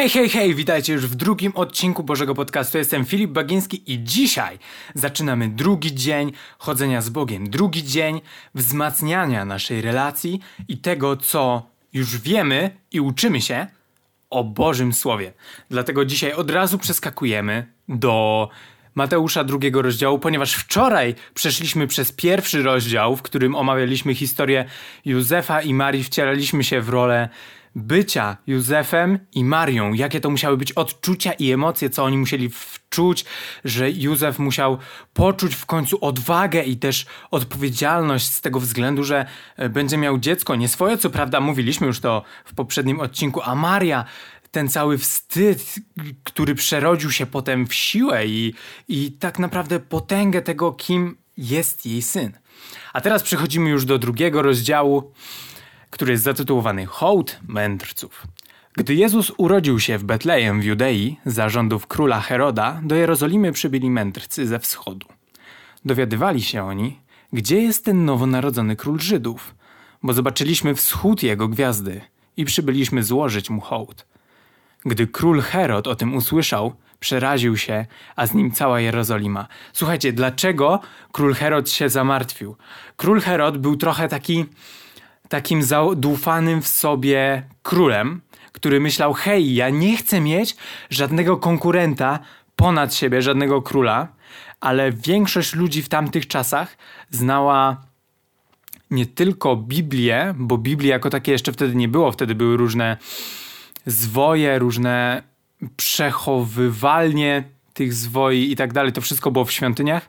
Hej, hej, hej, witajcie już w drugim odcinku Bożego Podcastu. Jestem Filip Bagiński i dzisiaj zaczynamy drugi dzień chodzenia z Bogiem, drugi dzień wzmacniania naszej relacji i tego, co już wiemy i uczymy się o Bożym Słowie. Dlatego dzisiaj od razu przeskakujemy do Mateusza drugiego rozdziału, ponieważ wczoraj przeszliśmy przez pierwszy rozdział, w którym omawialiśmy historię Józefa i Marii, wcielaliśmy się w rolę bycia Józefem i Marią, jakie to musiały być odczucia i emocje, co oni musieli wczuć, że Józef musiał poczuć w końcu odwagę i też odpowiedzialność z tego względu, że e, będzie miał dziecko, nie swoje, co prawda mówiliśmy już to w poprzednim odcinku, a Maria ten cały wstyd, który przerodził się potem w siłę i, i tak naprawdę potęgę tego, kim jest jej syn. A teraz przechodzimy już do drugiego rozdziału który jest zatytułowany Hołd Mędrców. Gdy Jezus urodził się w Betlejem w Judei, za rządów króla Heroda, do Jerozolimy przybyli mędrcy ze wschodu. Dowiadywali się oni, gdzie jest ten nowonarodzony król Żydów, bo zobaczyliśmy wschód jego gwiazdy i przybyliśmy złożyć mu hołd. Gdy król Herod o tym usłyszał, przeraził się, a z nim cała Jerozolima. Słuchajcie, dlaczego król Herod się zamartwił? Król Herod był trochę taki takim zadufanym w sobie królem, który myślał: hej, ja nie chcę mieć żadnego konkurenta ponad siebie, żadnego króla, ale większość ludzi w tamtych czasach znała nie tylko Biblię, bo Biblii jako takie jeszcze wtedy nie było, wtedy były różne zwoje, różne przechowywalnie tych zwoi i tak dalej, to wszystko było w świątyniach.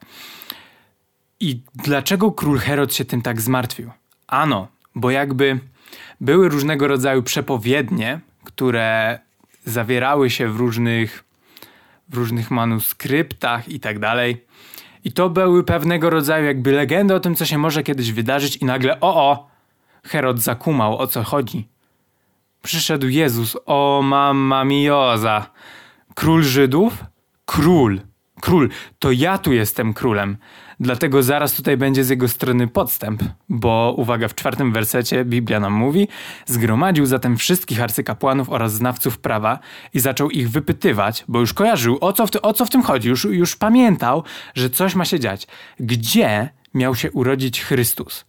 I dlaczego król Herod się tym tak zmartwił? Ano, bo jakby były różnego rodzaju przepowiednie, które zawierały się w różnych, w różnych manuskryptach i tak dalej. I to były pewnego rodzaju jakby legendy o tym, co się może kiedyś wydarzyć i nagle o o, Herod zakumał o co chodzi. Przyszedł Jezus, o mamma mioza. Król Żydów? Król. Król. To ja tu jestem królem. Dlatego zaraz tutaj będzie z jego strony podstęp, bo uwaga, w czwartym wersecie Biblia nam mówi: Zgromadził zatem wszystkich arcykapłanów oraz znawców prawa i zaczął ich wypytywać, bo już kojarzył, o co w, o co w tym chodzi, już, już pamiętał, że coś ma się dziać. Gdzie miał się urodzić Chrystus?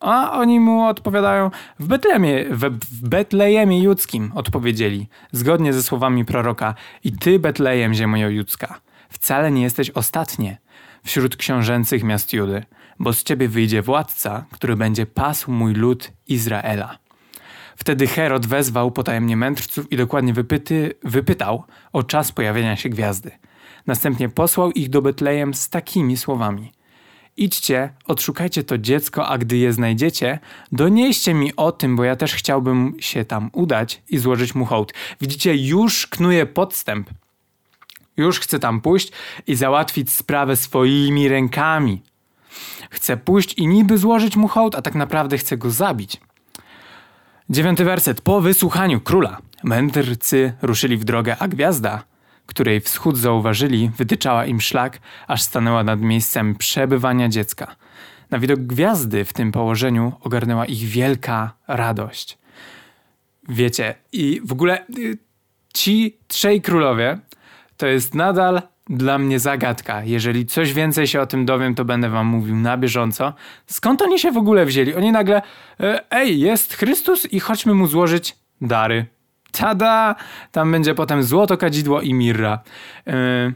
A oni mu odpowiadają: W Betlejemie, w Betlejemie Judzkim, odpowiedzieli, zgodnie ze słowami proroka: I ty, Betlejem, ziemio judzka, wcale nie jesteś ostatnie wśród książęcych miast Judy, bo z ciebie wyjdzie władca, który będzie pasł mój lud Izraela. Wtedy Herod wezwał potajemnie mędrców i dokładnie wypyty, wypytał o czas pojawienia się gwiazdy. Następnie posłał ich do Betlejem z takimi słowami: Idźcie, odszukajcie to dziecko, a gdy je znajdziecie, donieście mi o tym, bo ja też chciałbym się tam udać i złożyć mu hołd. Widzicie, już knuje podstęp już chce tam pójść i załatwić sprawę swoimi rękami. Chce pójść i niby złożyć mu hołd, a tak naprawdę chce go zabić. Dziewiąty werset. Po wysłuchaniu króla mędrcy ruszyli w drogę, a gwiazda, której wschód zauważyli, wytyczała im szlak, aż stanęła nad miejscem przebywania dziecka. Na widok gwiazdy w tym położeniu ogarnęła ich wielka radość. Wiecie, i w ogóle y, ci trzej królowie to jest nadal dla mnie zagadka. Jeżeli coś więcej się o tym dowiem, to będę wam mówił na bieżąco. Skąd oni się w ogóle wzięli? Oni nagle, e, ej, jest Chrystus i chodźmy mu złożyć dary. Tada! Tam będzie potem złoto, kadzidło i mirra. E,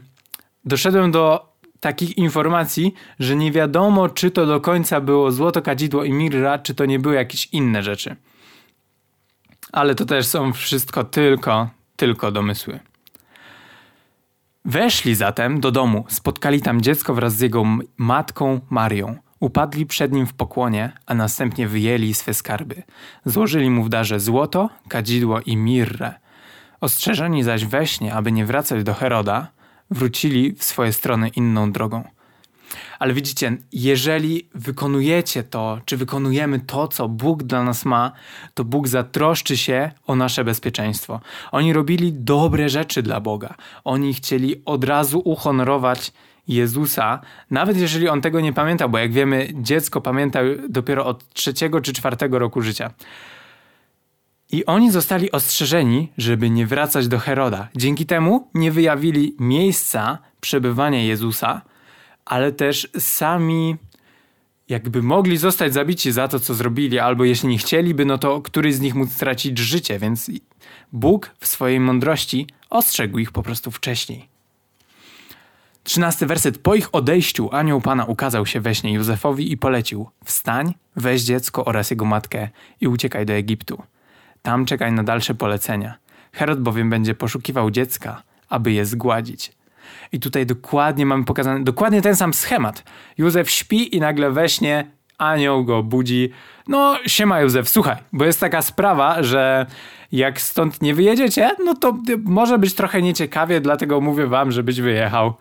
doszedłem do takich informacji, że nie wiadomo, czy to do końca było złoto, kadzidło i mirra, czy to nie były jakieś inne rzeczy. Ale to też są wszystko tylko, tylko domysły. Weszli zatem do domu, spotkali tam dziecko wraz z jego matką Marią. Upadli przed nim w pokłonie, a następnie wyjęli swe skarby. Złożyli mu w darze złoto, kadzidło i mirrę. Ostrzeżeni zaś we śnie, aby nie wracać do Heroda, wrócili w swoje strony inną drogą. Ale widzicie, jeżeli wykonujecie to, czy wykonujemy to, co Bóg dla nas ma, to Bóg zatroszczy się o nasze bezpieczeństwo. Oni robili dobre rzeczy dla Boga. Oni chcieli od razu uhonorować Jezusa, nawet jeżeli on tego nie pamiętał, bo jak wiemy, dziecko pamięta dopiero od trzeciego czy czwartego roku życia. I oni zostali ostrzeżeni, żeby nie wracać do Heroda. Dzięki temu nie wyjawili miejsca przebywania Jezusa, ale też sami jakby mogli zostać zabici za to, co zrobili, albo jeśli nie chcieliby, no to któryś z nich mógł stracić życie, więc Bóg w swojej mądrości ostrzegł ich po prostu wcześniej. Trzynasty werset. Po ich odejściu anioł Pana ukazał się we śnie Józefowi i polecił: Wstań, weź dziecko oraz jego matkę i uciekaj do Egiptu. Tam czekaj na dalsze polecenia. Herod bowiem będzie poszukiwał dziecka, aby je zgładzić. I tutaj dokładnie mamy pokazany, dokładnie ten sam schemat. Józef śpi i nagle we śnie anioł go budzi. No, siema Józef, słuchaj, bo jest taka sprawa, że jak stąd nie wyjedziecie, no to może być trochę nieciekawie, dlatego mówię wam, żebyś wyjechał.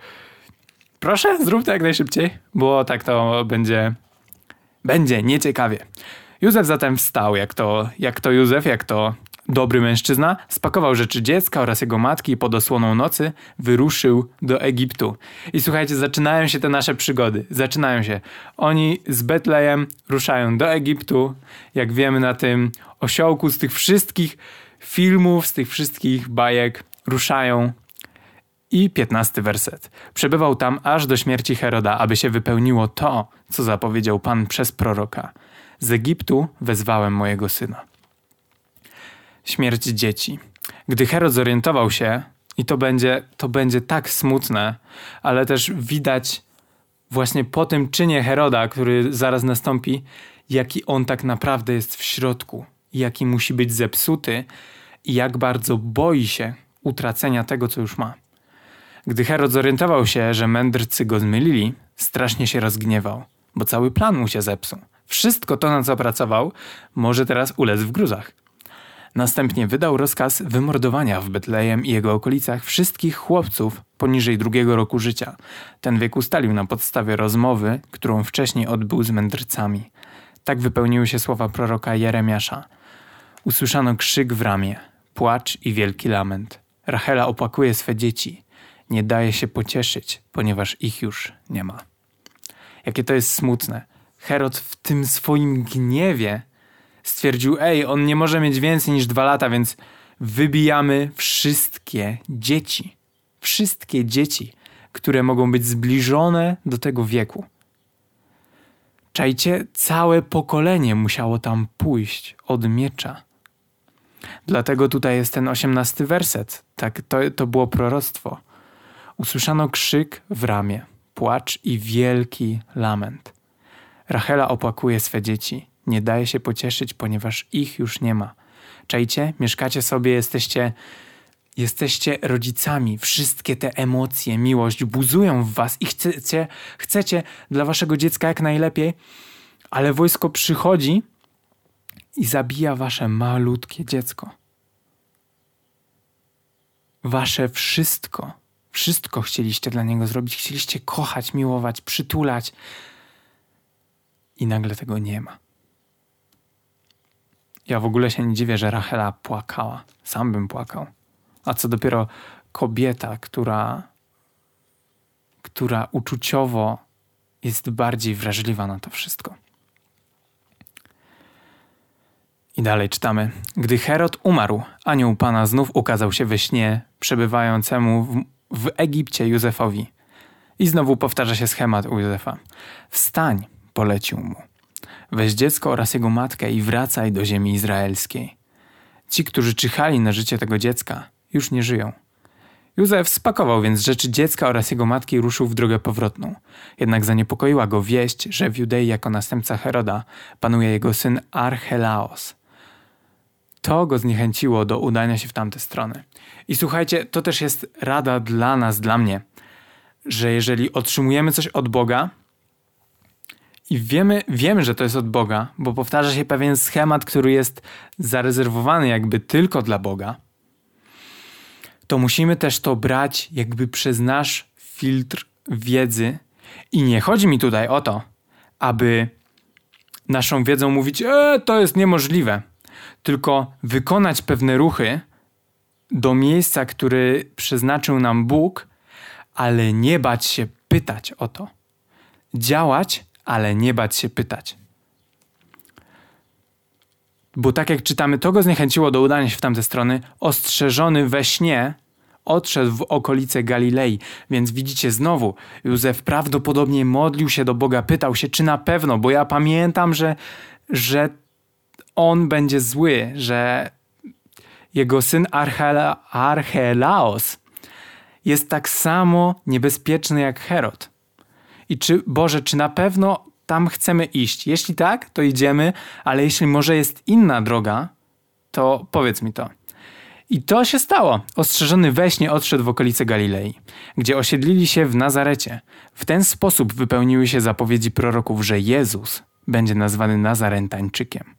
Proszę, zrób to jak najszybciej, bo tak to będzie, będzie nieciekawie. Józef zatem wstał, jak to, jak to Józef, jak to dobry mężczyzna, spakował rzeczy dziecka oraz jego matki i pod osłoną nocy wyruszył do Egiptu. I słuchajcie, zaczynają się te nasze przygody. Zaczynają się. Oni z Betlejem ruszają do Egiptu, jak wiemy na tym osiołku z tych wszystkich filmów, z tych wszystkich bajek ruszają i piętnasty werset. Przebywał tam aż do śmierci Heroda, aby się wypełniło to, co zapowiedział Pan przez proroka. Z Egiptu wezwałem mojego syna. Śmierć dzieci. Gdy Herod zorientował się, i to będzie, to będzie tak smutne, ale też widać właśnie po tym czynie Heroda, który zaraz nastąpi, jaki on tak naprawdę jest w środku, jaki musi być zepsuty i jak bardzo boi się utracenia tego, co już ma. Gdy Herod zorientował się, że mędrcy go zmylili, strasznie się rozgniewał, bo cały plan mu się zepsuł. Wszystko to, na co pracował, może teraz ulec w gruzach. Następnie wydał rozkaz wymordowania w Betlejem i jego okolicach wszystkich chłopców poniżej drugiego roku życia. Ten wiek ustalił na podstawie rozmowy, którą wcześniej odbył z mędrcami. Tak wypełniły się słowa proroka Jeremiasza. Usłyszano krzyk w ramię, płacz i wielki lament. Rachela opłakuje swe dzieci. Nie daje się pocieszyć, ponieważ ich już nie ma. Jakie to jest smutne Herod w tym swoim gniewie stwierdził: Ej, on nie może mieć więcej niż dwa lata, więc wybijamy wszystkie dzieci. Wszystkie dzieci, które mogą być zbliżone do tego wieku. Czajcie, całe pokolenie musiało tam pójść od miecza. Dlatego tutaj jest ten osiemnasty werset. Tak, to, to było proroctwo. Usłyszano krzyk w ramię, płacz i wielki lament. Rachela opłakuje swe dzieci. Nie daje się pocieszyć, ponieważ ich już nie ma. Czajcie, mieszkacie sobie, jesteście, jesteście rodzicami. Wszystkie te emocje, miłość buzują w was i chcecie, chcecie dla waszego dziecka jak najlepiej, ale wojsko przychodzi i zabija wasze malutkie dziecko. Wasze wszystko, wszystko chcieliście dla niego zrobić. Chcieliście kochać, miłować, przytulać, i nagle tego nie ma. Ja w ogóle się nie dziwię, że Rachela płakała. Sam bym płakał. A co dopiero kobieta, która, która uczuciowo jest bardziej wrażliwa na to wszystko. I dalej czytamy. Gdy Herod umarł, anioł Pana znów ukazał się we śnie przebywającemu w, w Egipcie Józefowi. I znowu powtarza się schemat u Józefa. Wstań, polecił mu. Weź dziecko oraz jego matkę i wracaj do ziemi izraelskiej. Ci, którzy czyhali na życie tego dziecka, już nie żyją. Józef spakował więc rzeczy dziecka oraz jego matki i ruszył w drogę powrotną. Jednak zaniepokoiła go wieść, że w Judei jako następca Heroda panuje jego syn Archelaos. To go zniechęciło do udania się w tamte strony. I słuchajcie, to też jest rada dla nas, dla mnie, że jeżeli otrzymujemy coś od Boga, i wiemy, wiemy, że to jest od Boga, bo powtarza się pewien schemat, który jest zarezerwowany jakby tylko dla Boga. To musimy też to brać jakby przez nasz filtr wiedzy. I nie chodzi mi tutaj o to, aby naszą wiedzą mówić, e, to jest niemożliwe, tylko wykonać pewne ruchy do miejsca, który przeznaczył nam Bóg, ale nie bać się pytać o to. Działać ale nie bać się pytać. Bo tak jak czytamy, to go zniechęciło do udania się w tamte strony. Ostrzeżony we śnie odszedł w okolice Galilei. Więc widzicie znowu, Józef prawdopodobnie modlił się do Boga, pytał się, czy na pewno, bo ja pamiętam, że, że on będzie zły, że jego syn Archela, Archelaos jest tak samo niebezpieczny jak Herod. I czy, Boże, czy na pewno tam chcemy iść? Jeśli tak, to idziemy, ale jeśli może jest inna droga, to powiedz mi to. I to się stało. Ostrzeżony we śnie odszedł w okolice Galilei, gdzie osiedlili się w Nazarecie. W ten sposób wypełniły się zapowiedzi proroków, że Jezus będzie nazwany Nazarentańczykiem.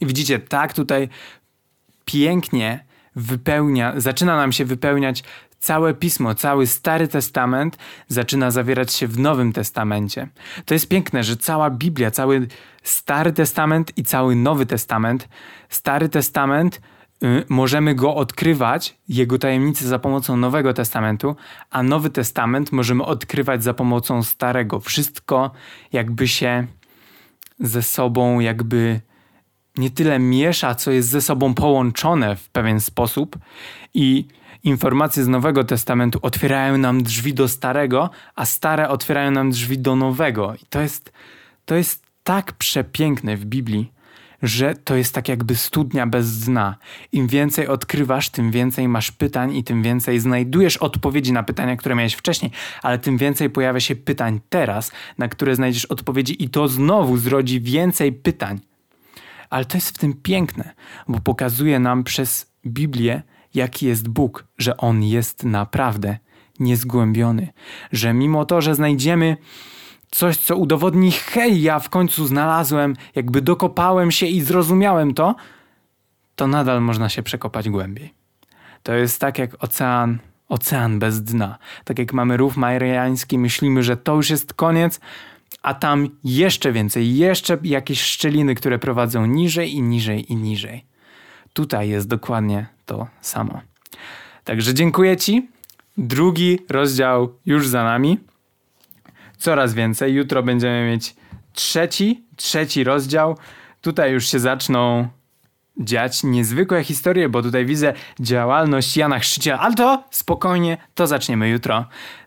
I widzicie, tak tutaj pięknie wypełnia, zaczyna nam się wypełniać całe pismo, cały Stary Testament zaczyna zawierać się w Nowym Testamencie. To jest piękne, że cała Biblia, cały Stary Testament i cały Nowy Testament, Stary Testament y, możemy go odkrywać, jego tajemnice za pomocą Nowego Testamentu, a Nowy Testament możemy odkrywać za pomocą Starego. Wszystko jakby się ze sobą jakby nie tyle miesza, co jest ze sobą połączone w pewien sposób i informacje z Nowego Testamentu otwierają nam drzwi do Starego, a Stare otwierają nam drzwi do Nowego. I to jest, to jest tak przepiękne w Biblii, że to jest tak jakby studnia bez dna. Im więcej odkrywasz, tym więcej masz pytań i tym więcej znajdujesz odpowiedzi na pytania, które miałeś wcześniej, ale tym więcej pojawia się pytań teraz, na które znajdziesz odpowiedzi i to znowu zrodzi więcej pytań. Ale to jest w tym piękne, bo pokazuje nam przez Biblię, jaki jest Bóg, że On jest naprawdę niezgłębiony, że mimo to, że znajdziemy coś, co udowodni, hej, ja w końcu znalazłem, jakby dokopałem się i zrozumiałem to, to nadal można się przekopać głębiej. To jest tak jak ocean, ocean bez dna. Tak jak mamy rów mariański, myślimy, że to już jest koniec, a tam jeszcze więcej, jeszcze jakieś szczeliny, które prowadzą niżej i niżej i niżej. Tutaj jest dokładnie to samo. Także dziękuję Ci. Drugi rozdział już za nami. Coraz więcej. Jutro będziemy mieć trzeci, trzeci rozdział. Tutaj już się zaczną dziać niezwykłe historie, bo tutaj widzę działalność Jana Chrzciciela, ale to spokojnie, to zaczniemy jutro.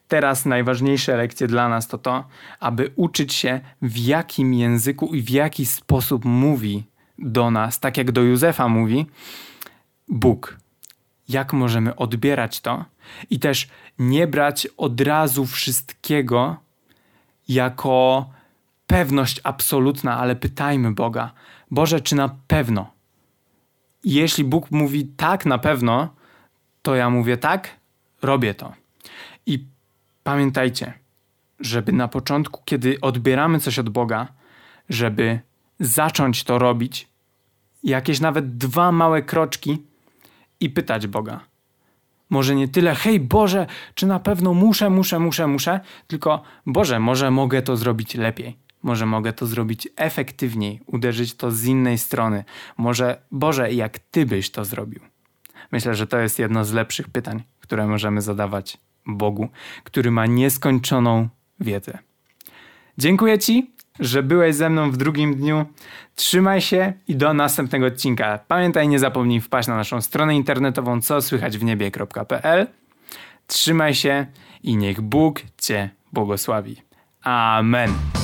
Teraz najważniejsze lekcje dla nas to to, aby uczyć się w jakim języku i w jaki sposób mówi do nas, tak jak do Józefa mówi, Bóg. Jak możemy odbierać to i też nie brać od razu wszystkiego jako pewność absolutna, ale pytajmy Boga: Boże, czy na pewno? Jeśli Bóg mówi tak, na pewno, to ja mówię tak, robię to. I pamiętajcie, żeby na początku, kiedy odbieramy coś od Boga, żeby zacząć to robić, jakieś nawet dwa małe kroczki i pytać Boga. Może nie tyle, hej Boże, czy na pewno muszę, muszę, muszę, muszę, tylko Boże, może mogę to zrobić lepiej. Może mogę to zrobić efektywniej, uderzyć to z innej strony. Może Boże, jak Ty byś to zrobił? Myślę, że to jest jedno z lepszych pytań, które możemy zadawać Bogu, który ma nieskończoną wiedzę. Dziękuję Ci że byłeś ze mną w drugim dniu. Trzymaj się i do następnego odcinka. Pamiętaj, nie zapomnij wpaść na naszą stronę internetową co słychać w niebie.pl. Trzymaj się i niech Bóg Cię błogosławi. Amen.